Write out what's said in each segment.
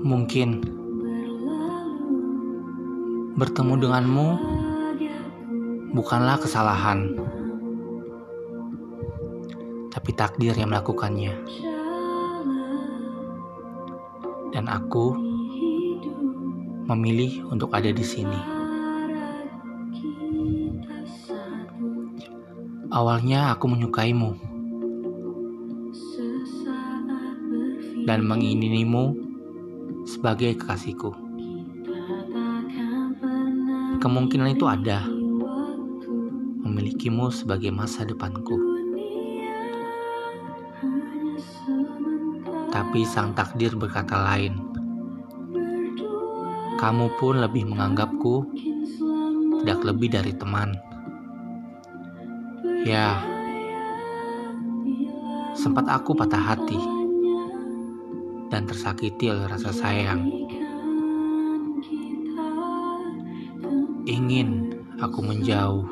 Mungkin bertemu denganmu bukanlah kesalahan, tapi takdir yang melakukannya. Dan aku memilih untuk ada di sini. Awalnya aku menyukaimu dan menginginimu sebagai kekasihku. Kemungkinan itu ada memilikimu sebagai masa depanku. Tapi sang takdir berkata lain. Kamu pun lebih menganggapku tidak lebih dari teman. Ya, sempat aku patah hati dan tersakiti oleh rasa sayang. Ingin aku menjauh,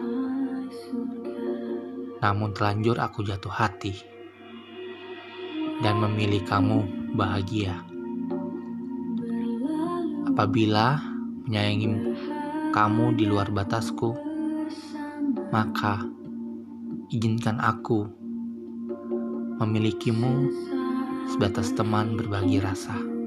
namun terlanjur aku jatuh hati dan memilih kamu bahagia. Apabila menyayangi kamu di luar batasku, maka izinkan aku memilikimu sebatas teman berbagi rasa.